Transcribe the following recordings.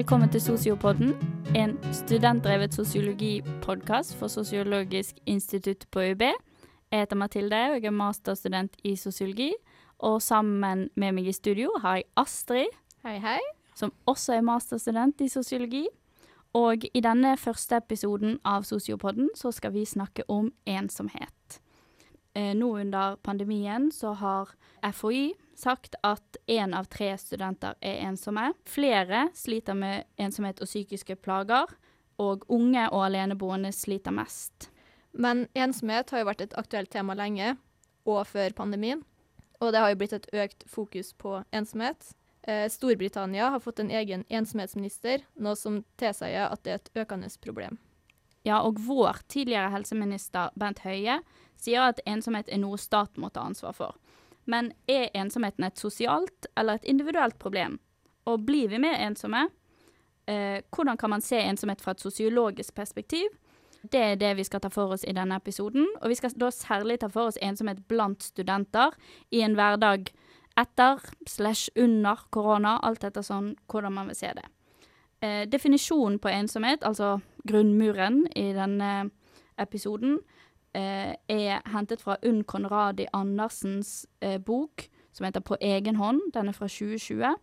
Velkommen til Sosiopodden, en studentdrevet sosiologipodkast for Sosiologisk institutt på UB. Jeg heter Mathilde, og jeg er masterstudent i sosiologi. Og sammen med meg i studio har jeg Astrid, Hei, hei. som også er masterstudent i sosiologi. Og i denne første episoden av Sosiopodden så skal vi snakke om ensomhet. Eh, nå under pandemien så har FHI sagt at én av tre studenter er ensomme. Flere sliter med ensomhet og psykiske plager, og unge og aleneboende sliter mest. Men ensomhet har jo vært et aktuelt tema lenge, og før pandemien. Og det har jo blitt et økt fokus på ensomhet. Eh, Storbritannia har fått en egen ensomhetsminister, noe som tilsier at det er et økende problem. Ja, og vår tidligere helseminister Bent Høie sier at ensomhet er noe staten må ta ansvar for. Men er ensomheten et sosialt eller et individuelt problem? Og blir vi mer ensomme? Eh, hvordan kan man se ensomhet fra et sosiologisk perspektiv? Det er det vi skal ta for oss i denne episoden. Og vi skal da særlig ta for oss ensomhet blant studenter i en hverdag etter slash under korona, alt etter sånn hvordan man vil se det. Eh, definisjonen på ensomhet, altså grunnmuren i denne episoden, er hentet fra Unn Konradi Andersens eh, bok som heter På egen hånd. Den er fra 2020.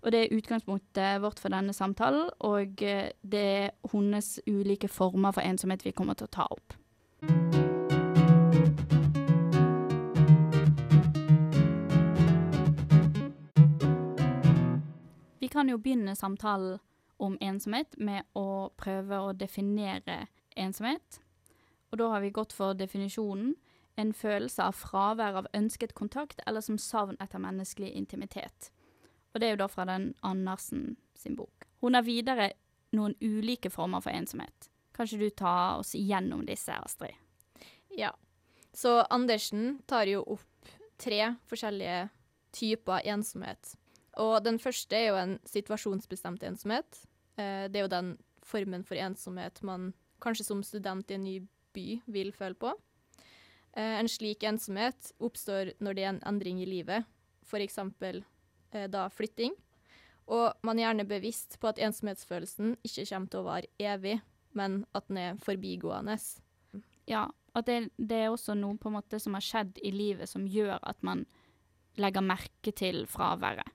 Og det er utgangspunktet vårt for denne samtalen, og eh, det er hennes ulike former for ensomhet vi kommer til å ta opp. Vi kan jo begynne samtalen om ensomhet med å prøve å definere ensomhet. Og da har vi gått for definisjonen en følelse av fravær av ønsket kontakt eller som savn etter menneskelig intimitet. Og det er jo da fra den Andersen sin bok. Hun har videre noen ulike former for ensomhet. Kan ikke du ta oss igjennom disse, Astrid? Ja. Så Andersen tar jo opp tre forskjellige typer ensomhet. Og den første er jo en situasjonsbestemt ensomhet. Eh, det er jo den formen for ensomhet man kanskje som student i en ny by vil føle på. Eh, en slik ensomhet oppstår når det er en endring i livet, f.eks. Eh, da flytting. Og man er gjerne bevisst på at ensomhetsfølelsen ikke kommer til å vare evig, men at den er forbigående. Ja, at det, det er også noe på en måte som har skjedd i livet som gjør at man legger merke til fraværet.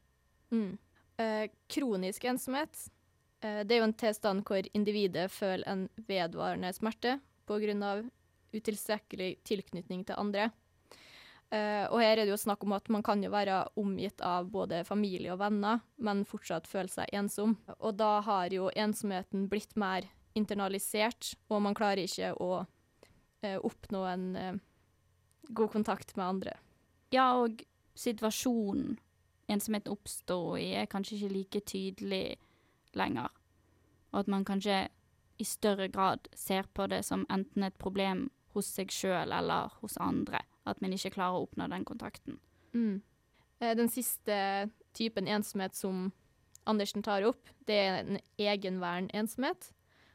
Mm. Eh, kronisk ensomhet eh, det er jo en tilstand hvor individet føler en vedvarende smerte pga. utilstrekkelig tilknytning til andre. Uh, og her er det jo snakk om at man kan jo være omgitt av både familie og venner, men fortsatt føle seg ensom. Og da har jo ensomheten blitt mer internalisert, og man klarer ikke å uh, oppnå en uh, god kontakt med andre. Ja, og situasjonen ensomheten oppstår i, er kanskje ikke like tydelig lenger. Og at man kanskje i større grad ser på det som enten et problem hos seg sjøl eller hos andre. At man ikke klarer å oppnå den kontakten. Mm. Eh, Den siste typen ensomhet som Andersen tar opp, det er en egenvern-ensomhet.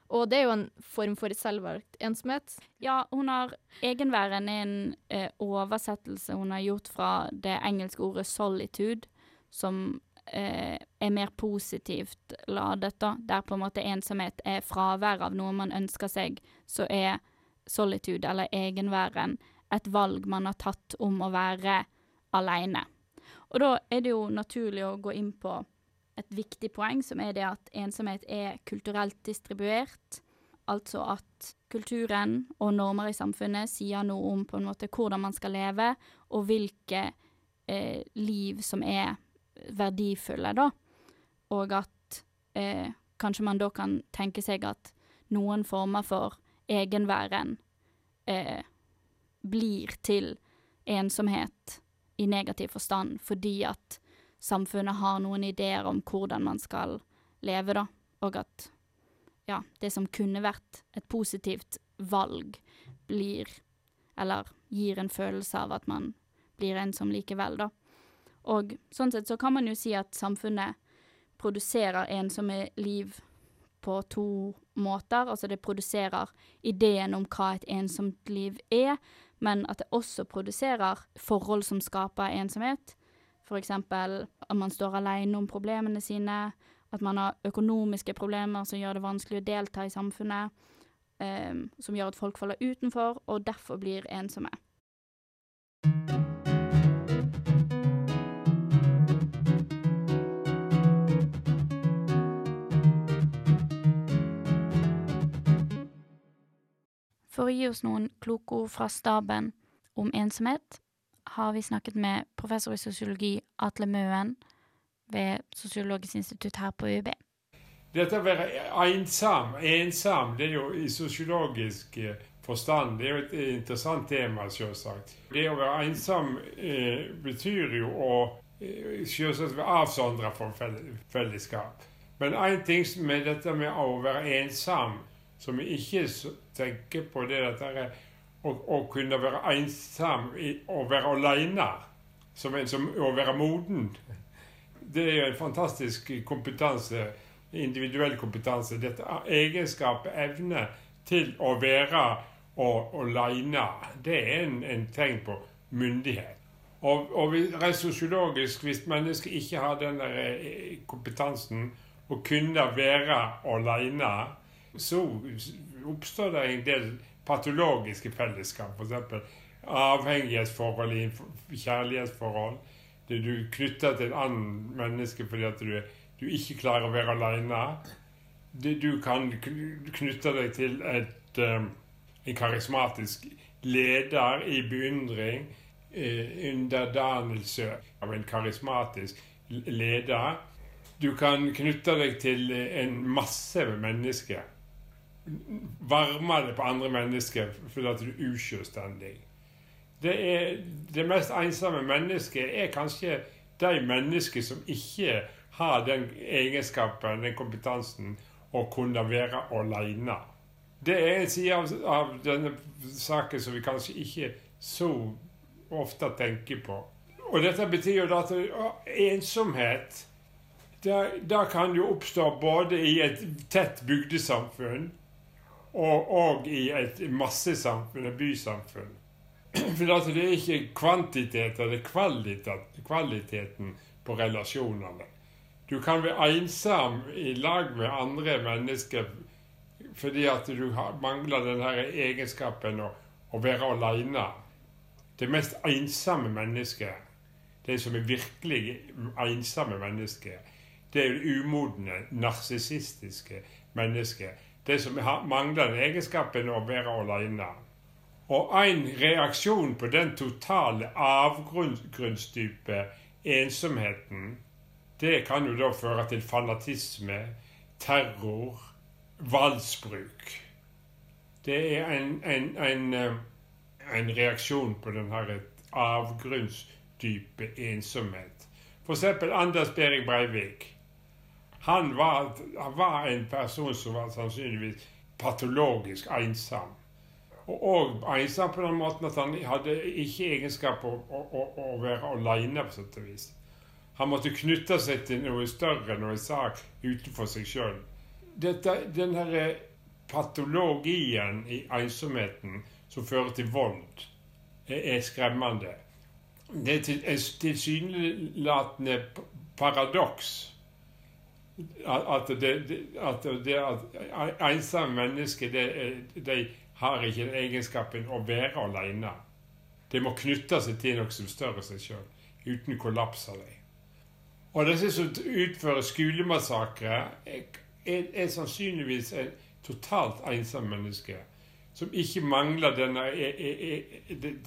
Og det er jo en form for selvvalgt ensomhet. Ja, hun har egenværen er en eh, oversettelse hun har gjort fra det engelske ordet 'solitude', som eh, er mer positivt ladet, da. Der på en måte ensomhet er fravær av noe man ønsker seg, så er solitude, eller egenværen, et valg man har tatt om å være aleine. Og da er det jo naturlig å gå inn på et viktig poeng, som er det at ensomhet er kulturelt distribuert. Altså at kulturen og normer i samfunnet sier noe om på en måte hvordan man skal leve, og hvilke eh, liv som er verdifulle, da. Og at eh, kanskje man da kan tenke seg at noen former for egenværen eh, blir til ensomhet i negativ forstand fordi at samfunnet har noen ideer om hvordan man skal leve, da, og at ja, det som kunne vært et positivt valg, blir eller gir en følelse av at man blir ensom likevel, da. Og sånn sett så kan man jo si at samfunnet produserer ensomme liv på to måter. Altså det produserer ideen om hva et ensomt liv er, men at det også produserer forhold som skaper ensomhet. Eksempel at man står alene om problemene sine, at man har økonomiske problemer som gjør det vanskelig å delta i samfunnet, um, som gjør at folk faller utenfor og derfor blir ensomme. For å gi oss noen kloke ord fra staben om ensomhet, har vi snakket med professor i sosiologi Atle Møen ved Sosiologisk institutt her på UiB. Dette å være ensom, ensom, det er jo i sosiologisk eh, forstand det er jo et interessant tema, selvsagt. Det å være ensom eh, betyr jo å eh, selvsagt være avsondret fra fellesskap. Men én ting med dette med å være ensom, som ikke tenker på, det dette å, kunne være ensom og være aleine. Som, som å være moden det er jo en fantastisk kompetanse, individuell kompetanse. Dette egenskapet, evne til å være og aleine, det er en, en, tegn på myndighet. Og, og rent sosiologisk, hvis mennesker ikke har den der kompetansen å kunne være aleine, så oppstår det en del patologiske fellesskap. F.eks. avhengighetsforhold i kjærlighetsforhold du knytter til et annet menneske fordi at du, du ikke klarer å være alene. Du kan knytte deg til et, um, en karismatisk leder i beundring, eh, underdannelse av en karismatisk leder. Du kan knytte deg til en masse mennesker. Varme det på andre mennesker fordi at du er uselvstendig det, det mest ensomme mennesket er kanskje de mennesker som ikke har den egenskapen, den kompetansen, å kunne være alene. Det er en side av, av, denne saken som vi kanskje ikke så ofte tenker på. Og dette betyr jo at ensomhet Det kan jo oppstå både i et tett bygdesamfunn og, og i et massesamfunn, et bysamfunn. For det er ikke kvantitet, det er kvaliteten på relasjonene. Du kan være ensom i lag med andre mennesker fordi at du mangler denne egenskapen å, å være aleine. Det mest ensomme mennesket, det som er virkelig ensomme mennesket, det er det umodne, narsissistiske mennesket. Det som mangler egenskapen å være alene. Og en reaksjon på den totale avgrunnsdype ensomheten, det kan jo da føre til fanatisme, terror, voldsbruk. Det er en, en, en, eh, en reaksjon på denne avgrunnsdype ensomhet. Eksempel Anders Behring Breivik. Han var, han var en person som var sannsynligvis patologisk ensom. Og Einstein på den måten at han hadde ikke egenskap å, å, å, være aleine, på sett og vis. Han måtte knytte seg til noe større, noe sak utenfor seg sjøl. Den her patologien i ensomheten som fører til vold, er, skremmende. Det er et tilsynelatende paradoks at det, at det at ensomme mennesker de har ikke den egenskapen å være alene. De må knytte seg til noe som større seg sjøl, uten kollaps av. Og disse som utfører skolemassakre, er, er, er, sannsynligvis en totalt ensom menneske. Som ikke mangler denne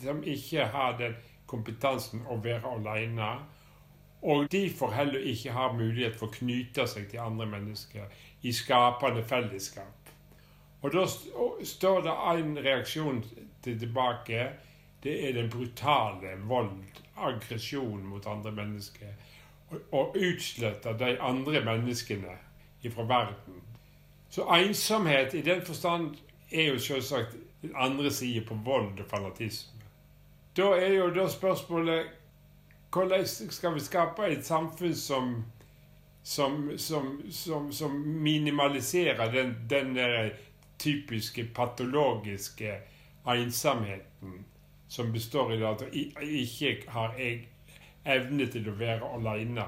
Som ikke har den kompetansen å være alene. Og de får heller ikke ha mulighet for å knyte seg til andre mennesker i skapende fellesskap. Og da står det en reaksjon til tilbake. Det er den brutale vold, aggresjon mot andre mennesker. Og utslette de andre menneskene fra verden. Så ensomhet i den forstand er jo selvsagt den andre siden på vold og fanatisme. Da er jo da spørsmålet hvordan skal vi skape et samfunn som som, som, som, minimaliserer den, den typiske patologiske ensomheten som består i at du ikke har evne til å være alene.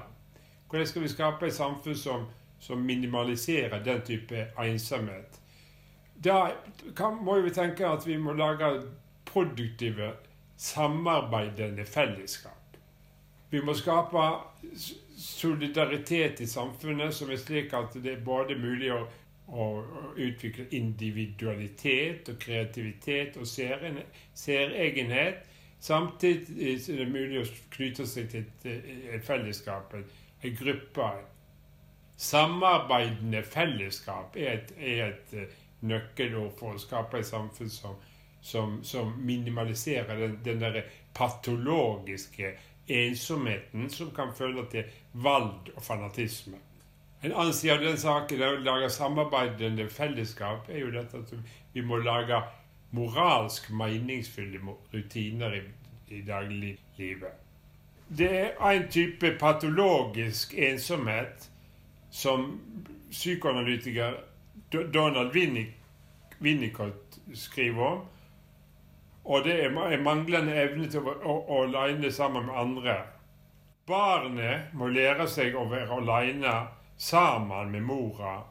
Hvordan skal vi skape et samfunn som, som minimaliserer den type ensomhet. Da kan, må vi tenke at vi må lage produktive, samarbeidende fellesskap. Vi må skape solidaritet i samfunnet som er slik at det er både mulig å, å utvikle individualitet og kreativitet og særegenhet, samtidig som det er mulig å knytte seg til et, et fellesskap, en gruppe. Samarbeidende fellesskap er et, er et eh, nøkkelord for å skape et samfunn som, som, som minimaliserer den, den der patologiske ensomheten som kan føre til valg og fanatisme. En annen side av den saken, er å lage samarbeidende fellesskap, er jo dette at vi må lage moralsk meningsfulle rutiner i, i dagliglivet. Det er en type patologisk ensomhet som psykoanalytiker Donald Winnicott skriver om, og det er manglende evne til å, å aleine sammen med andre. Barnet må lære seg å være aleine sammen med mora,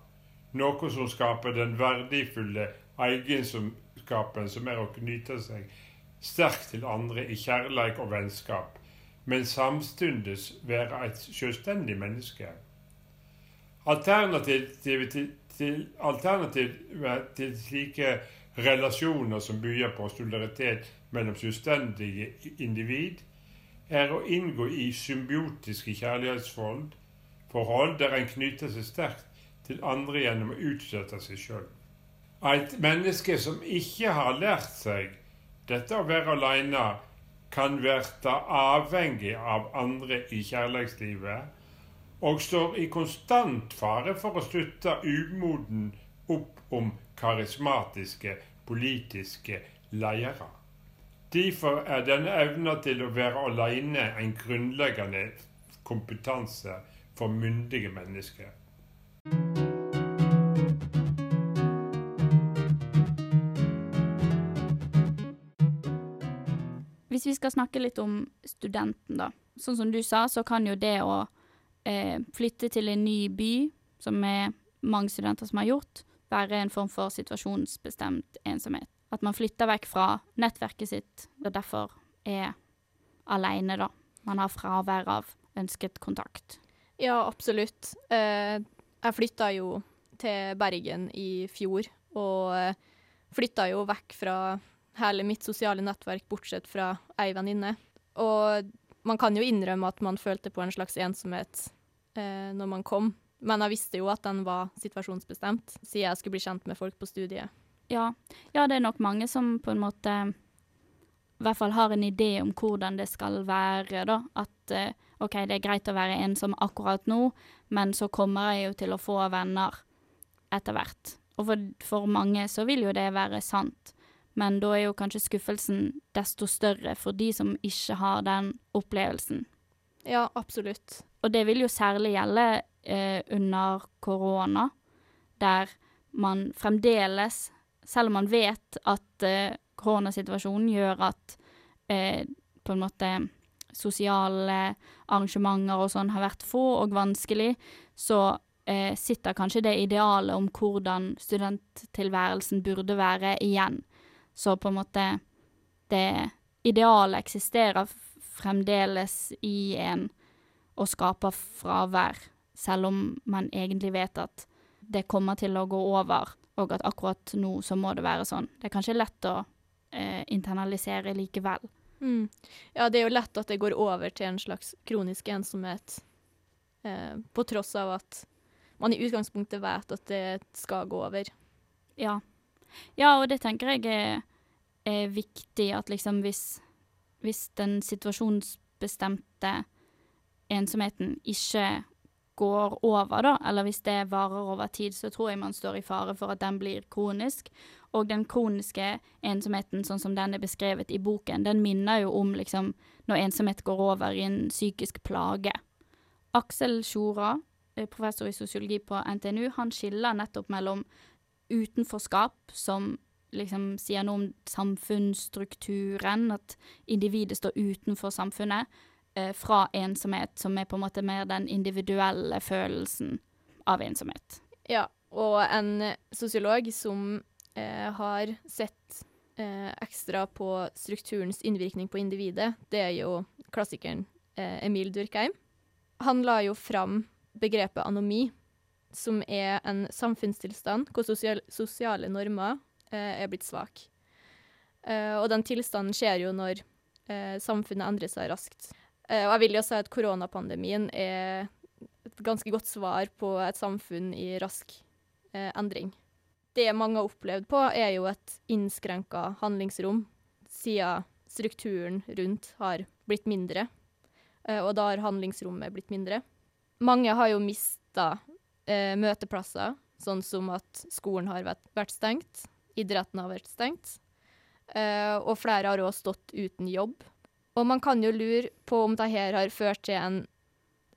noe som skaper den verdifulle egenskapen som er å knytte seg sterkt til andre i kjærleik og vennskap, men samtidig være et selvstendig menneske. Alternativet til, til, alternativ til slike relasjoner som bygger på solidaritet mellom selvstendige individ, er å inngå i symbiotiske kjærlighetsforhold forhold der en knytter seg sterkt til andre gjennom å utsette seg sjøl. Et menneske som ikke har lært seg dette å være aleine, kan bli avhengig av andre i kjærlighetslivet og står i konstant fare for å slutte umoden opp om karismatiske politiske ledere. Derfor er denne evna til å være alene en grunnleggende kompetanse for myndige mennesker. Hvis vi skal snakke litt om studenten, da. Sånn som du sa, så kan jo det å eh, flytte til en ny by, som er mange studenter som har gjort, være en form for situasjonsbestemt ensomhet. At man flytter vekk fra nettverket sitt, og derfor er aleine, da. Man har fravær av ønsket kontakt. Ja, absolutt. Eh, jeg flytta jo til Bergen i fjor, og eh, flytta jo vekk fra hele mitt sosiale nettverk, bortsett fra ei venninne. Og man kan jo innrømme at man følte på en slags ensomhet eh, når man kom, men jeg visste jo at den var situasjonsbestemt, siden jeg skulle bli kjent med folk på studiet. Ja. ja, det er nok mange som på en måte i hvert fall har en idé om hvordan det skal være, da. At uh, OK, det er greit å være ensom akkurat nå, men så kommer jeg jo til å få venner etter hvert. Og for, for mange så vil jo det være sant, men da er jo kanskje skuffelsen desto større for de som ikke har den opplevelsen. Ja, absolutt. Og det vil jo særlig gjelde under korona, der man fremdeles, selv om man vet at uh, koronasituasjonen gjør at eh, på en måte sosiale arrangementer og sånn har vært få og vanskelig, så eh, sitter kanskje det idealet om hvordan studenttilværelsen burde være, igjen. Så på en måte Det idealet eksisterer fremdeles i en og skaper fravær, selv om man egentlig vet at det kommer til å gå over, og at akkurat nå så må det være sånn. Det er kanskje lett å eh, internalisere likevel. Mm. Ja, det er jo lett at det går over til en slags kronisk ensomhet, eh, på tross av at man i utgangspunktet vet at det skal gå over. Ja. Ja, og det tenker jeg er, er viktig, at liksom hvis, hvis den situasjonsbestemte ensomheten ikke går over, da, eller hvis det varer over tid, så tror jeg man står i fare for at den blir kronisk. Og den kroniske ensomheten, sånn som den er beskrevet i boken, den minner jo om liksom når ensomhet går over i en psykisk plage. Aksel Sjora, eh, professor i sosiologi på NTNU, han skiller nettopp mellom utenforskap, som liksom sier noe om samfunnsstrukturen, at individet står utenfor samfunnet, eh, fra ensomhet, som er på en måte mer den individuelle følelsen. av ensomhet. Ja, og en sosiolog som eh, har sett eh, ekstra på strukturens innvirkning på individet, det er jo klassikeren eh, Emil Durkheim. Han la jo fram begrepet anomi, som er en samfunnstilstand hvor sosial sosiale normer eh, er blitt svake. Uh, og den tilstanden skjer jo når uh, samfunnet endrer seg raskt. Eh, og jeg vil jo si at koronapandemien er et ganske godt svar på et samfunn i rask eh, endring. Det mange har opplevd på, er jo et innskrenka handlingsrom, siden strukturen rundt har blitt mindre. Eh, og da har handlingsrommet blitt mindre. Mange har jo mista møteplasser, sånn som at skolen har vært stengt, idretten har vært stengt. Uh, og flere har òg stått uten jobb. Og man kan jo lure på om dette har ført til en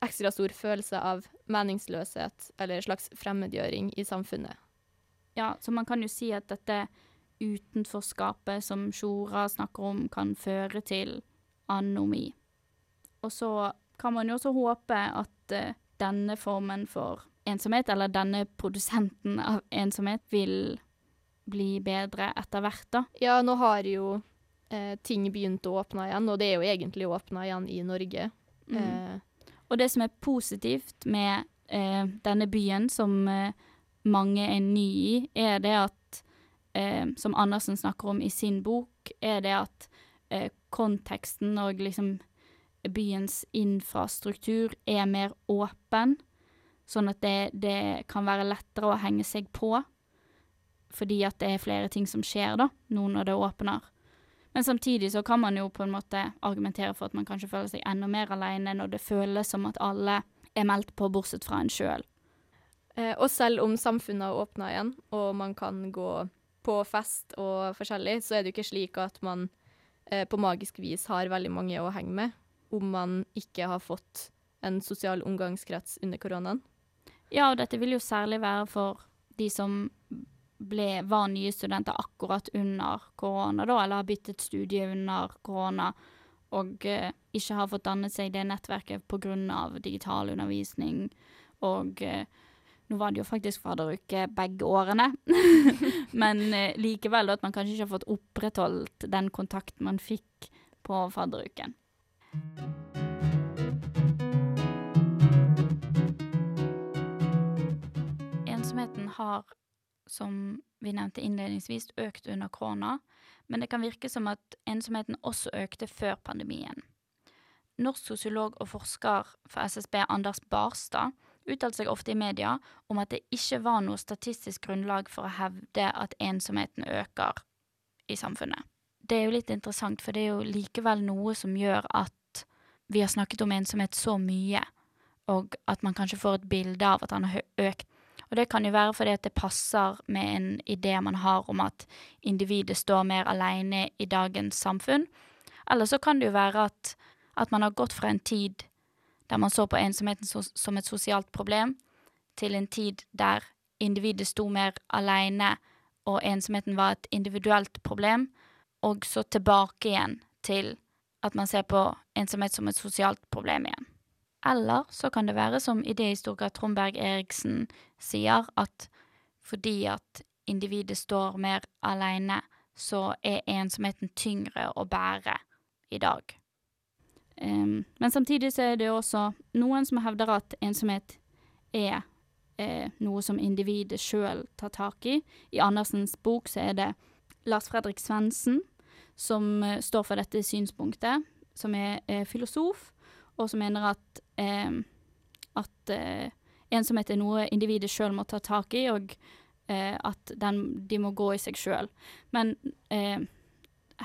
ekstra stor følelse av meningsløshet eller en slags fremmedgjøring i samfunnet. Ja, så man kan jo si at dette utenforskapet som Sjora snakker om, kan føre til anomi. Og så kan man jo også håpe at uh, denne formen for ensomhet, eller denne produsenten av ensomhet, vil bli bedre etter hvert, da. Ja, nå har jo eh, ting begynte å åpne igjen, og det er jo egentlig åpna igjen i Norge. Mm. Eh, Og det som er positivt med eh, denne byen, som eh, mange er ny i, er det at, eh, som Andersen snakker om i sin bok, er det at eh, konteksten og liksom byens infrastruktur er mer åpen, sånn at det, det kan være lettere å henge seg på, fordi at det er flere ting som skjer da, nå når det åpner. Men samtidig så kan man jo på en måte argumentere for at man kanskje føler seg enda mer alene når det føles som at alle er meldt på, bortsett fra en sjøl. eh, og selv om samfunnet har åpna igjen, og man kan gå på fest og forskjellig, så er det jo ikke slik at man eh, på magisk vis har veldig mange å henge med, om man ikke har fått en sosial omgangskrets under koronaen. Ja, og dette vil jo særlig være for de som ble, var nye studenter akkurat under korona, da, eller har byttet studie under korona, og eh, ikke har fått dannet seg det nettverket pga. digital undervisning. Og eh, nå var det jo faktisk faderuke begge årene, men eh, likevel at man kanskje ikke har fått opprettholdt den kontakten man fikk på fadderuken. Ensomheten har, som vi nevnte innledningsvis, økt under korona, men det kan virke som at ensomheten også økte før pandemien. Norsk sosiolog og forsker for SSB Anders Barstad uttalte seg ofte i media om at det ikke var noe statistisk grunnlag for å hevde at ensomheten øker i samfunnet. Det er jo litt interessant, for det er jo likevel noe som gjør at vi har snakket om ensomhet så mye, og at man kanskje får et bilde av at han har økt. Og det kan jo være fordi at det passer med en idé man har om at individet står mer alene i dagens samfunn. Eller så kan det jo være at, at man har gått fra en tid der man så på ensomheten so som et sosialt problem, til en tid der individet sto mer alene og ensomheten var et individuelt problem, og så tilbake igjen til at man ser på ensomhet som et sosialt problem igjen. Eller så kan det være som idéhistoriker Tromberg Berg Eriksen sier, at fordi at individet står mer alene, så er ensomheten tyngre å bære i dag. Um, men samtidig så er det også noen som hevder at ensomhet er eh, noe som individet sjøl tar tak i. I Andersens bok så er det Lars Fredrik Svendsen som eh, står for dette synspunktet, som er eh, filosof, og som mener at, eh, at eh, ensomhet er noe individet sjøl må ta tak i, og eh, at den, de må gå i seg sjøl. Men eh,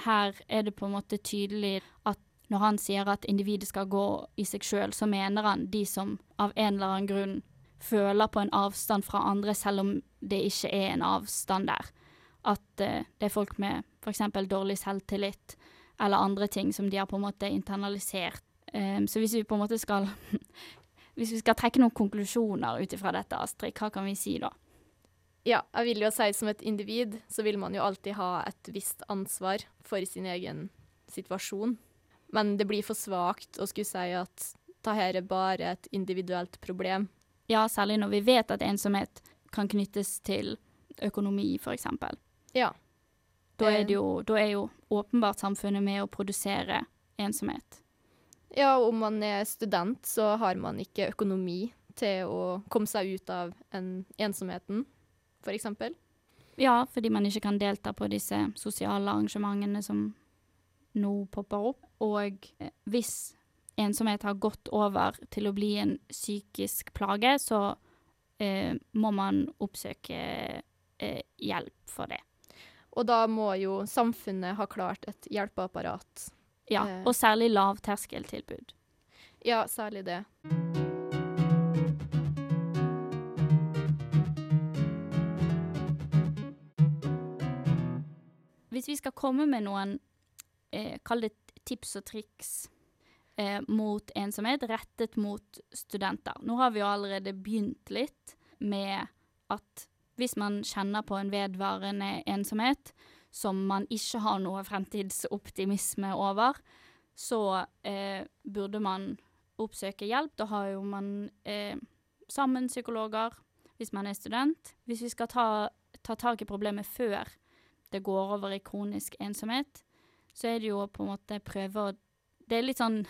her er det på en måte tydelig at når han sier at individet skal gå i seg sjøl, så mener han de som av en eller annen grunn føler på en avstand fra andre, selv om det ikke er en avstand der. At eh, det er folk med f.eks. dårlig selvtillit, eller andre ting som de har på en måte internalisert. Em, så hvis vi på en måte skal Hvis vi skal trekke noen konklusjoner ut ifra dette, Astrid, hva kan vi si da? Ja, jeg vil jo si som et individ så vil man jo alltid ha et visst ansvar for sin egen situasjon. Men det blir for svakt å skulle si at dette er bare et individuelt problem. Ja, særlig når vi vet at ensomhet kan knyttes til økonomi, f.eks. Ja. Da er det jo, da er jo åpenbart samfunnet med å produsere ensomhet. Ja, om man er student, så har man ikke økonomi til å komme seg ut av en ensomheten, eksempel. Ja, fordi man ikke kan delta på disse sosiale arrangementene som nå popper opp. Og eh, hvis ensomhet har gått over til å bli en psykisk plage, så eh, må man oppsøke eh, hjelp for det. Og da må jo samfunnet ha klart et hjelpeapparat. Ja, Eh. og særlig lavterskeltilbud. Ja, særlig det. Hvis vi skal komme med noen, eh, kall det tips og triks eh, mot ensomhet, rettet mot studenter. Nå har vi jo allerede begynt litt med at hvis man kjenner på en vedvarende ensomhet som man ikke har noe fremtidsoptimisme over, så eh, burde man oppsøke hjelp. Da har jo man eh, sammen psykologer hvis man er student. Hvis vi skal ta, ta tak i problemet før det går over i kronisk ensomhet, så er det jo på en måte prøve å Det er litt sånn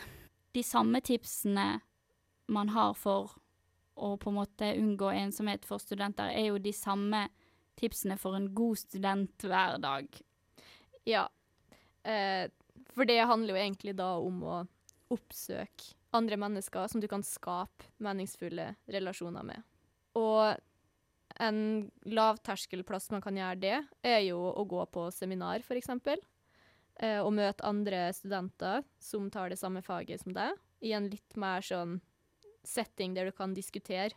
de samme tipsene man har for å på en måte unngå ensomhet for studenter, er jo de samme tipsene for en god studenthverdag. Ja. Eh, for det handler jo egentlig da om å oppsøke andre mennesker som du kan skape meningsfulle relasjoner med. Og en lavterskelplass man kan gjøre det, er jo å gå på seminar, f.eks. Eh, og møte andre studenter som tar det samme faget som deg, i en litt mer sånn setting der du kan diskutere.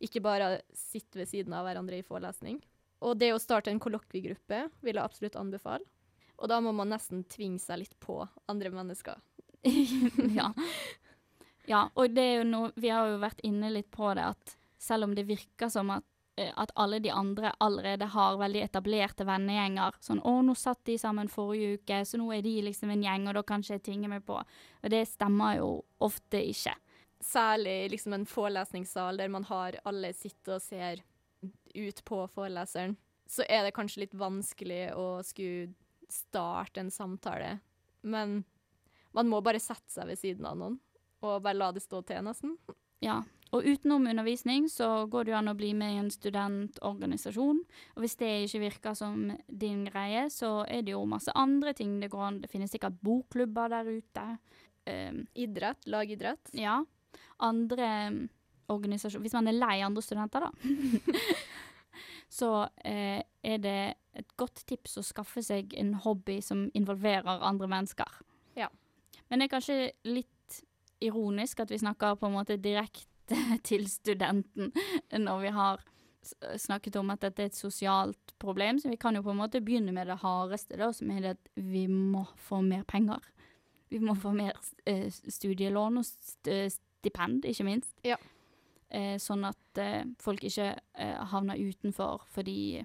Ikke bare sitte ved siden av hverandre i forelesning. Og det å starte en kollokviegruppe vil jeg absolutt anbefale. Og da må man nesten tvinge seg litt på andre mennesker. ja. ja, og det er jo noe Vi har jo vært inne litt på det at selv om det virker som at, eh, at alle de andre allerede har veldig etablerte vennegjenger Sånn 'Å, nå satt de sammen forrige uke, så nå er de liksom en gjeng, og da kan ikke jeg tvinge meg på.' Og det stemmer jo ofte ikke. Særlig liksom en forelesningssal der man har alle sitter og ser ut på foreleseren. Så er det kanskje litt vanskelig å skulle starte en samtale. Men man må bare sette seg ved siden av noen og bare la det stå til, nesten. Ja. Og utenom undervisning så går det jo an å bli med i en studentorganisasjon. Og hvis det ikke virker som din greie, så er det jo masse andre ting det går an. Det finnes sikkert bokklubber der ute. Um, Idrett, lagidrett. ja. Andre um, organisasjoner Hvis man er lei andre studenter, da. så eh, er det et godt tips å skaffe seg en hobby som involverer andre mennesker. Ja. Men det er kanskje litt ironisk at vi snakker på en måte direkte til studenten når vi har snakket om at dette er et sosialt problem, så vi kan jo på en måte begynne med det hardeste, da, som er det at vi må få mer penger. Vi må få mer eh, studielån og stipend, ikke minst. Ja. Eh, sånn at eh, folk ikke eh, havner utenfor fordi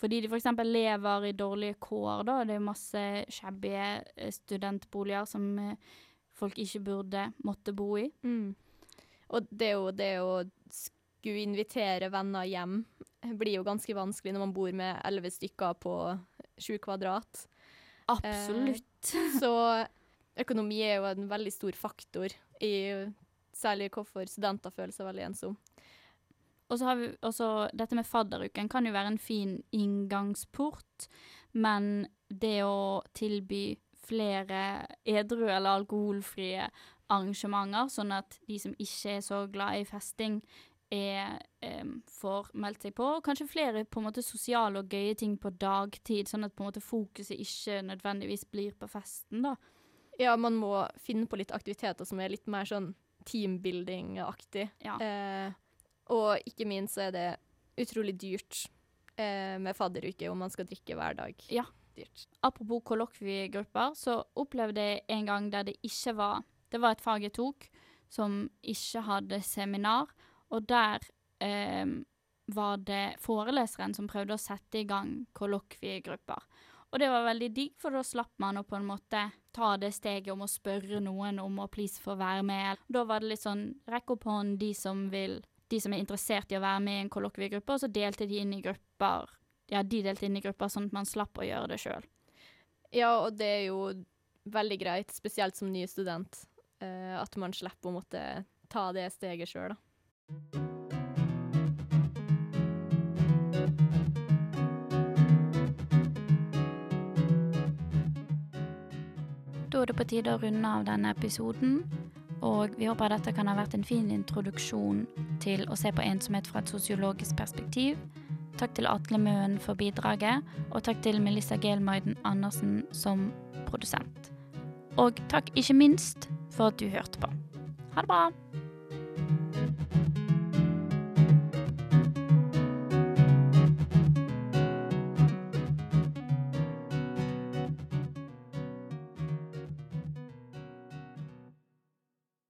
fordi de f.eks. lever i dårlige kår, da. Det er masse shabby eh, studentboliger som eh, folk ikke burde måtte bo i. Mm. Og det jo det å skulle invitere venner hjem blir jo ganske vanskelig når man bor med elleve stykker på sju kvadrat. Absolutt. Så økonomi er jo en veldig stor faktor i særlig hvorfor studenter føler seg veldig ensomme. Og så har vi også dette med fadderuken kan jo være en fin inngangsport, men det å tilby flere edru eller alkoholfrie arrangementer, sånn at de som ikke er så glad i festing, er, um, får meldt seg på. Kanskje flere på en måte sosiale og gøye ting på dagtid, sånn at på en måte fokuset ikke nødvendigvis blir på festen, da. Ja, man må finne på litt aktiviteter som er litt mer sånn teambuilding-aktig. Ja. Eh, og ikke minst så er det utrolig dyrt eh, med fadderuke om man skal drikke hver dag. Ja. Dyrt. Apropos kollokviegrupper, så opplevde jeg en gang der det ikke var Det var et fag jeg tok som ikke hadde seminar, og der eh, var det foreleseren som prøvde å sette i gang kollokviegrupper. Og det var veldig digg, for da slapp man å på en måte ta det steget om å spørre noen om å please få være med. Da var det litt sånn rekk opp hånd de som vil de som er interessert i å være med i en kollokviegruppe, og så delte de inn i grupper. Ja, de delte inn i grupper sånn at man slapp å gjøre det sjøl. Ja, og det er jo veldig greit, spesielt som ny student, eh, at man slipper å måtte ta det steget sjøl, da. Det på tide å runde av denne episoden. Og vi håper dette kan ha vært en fin introduksjon til å se på ensomhet fra et sosiologisk perspektiv. Takk til Atle Møen for bidraget, og takk til Melissa Gelmeiden Andersen som produsent. Og takk ikke minst for at du hørte på. Ha det bra!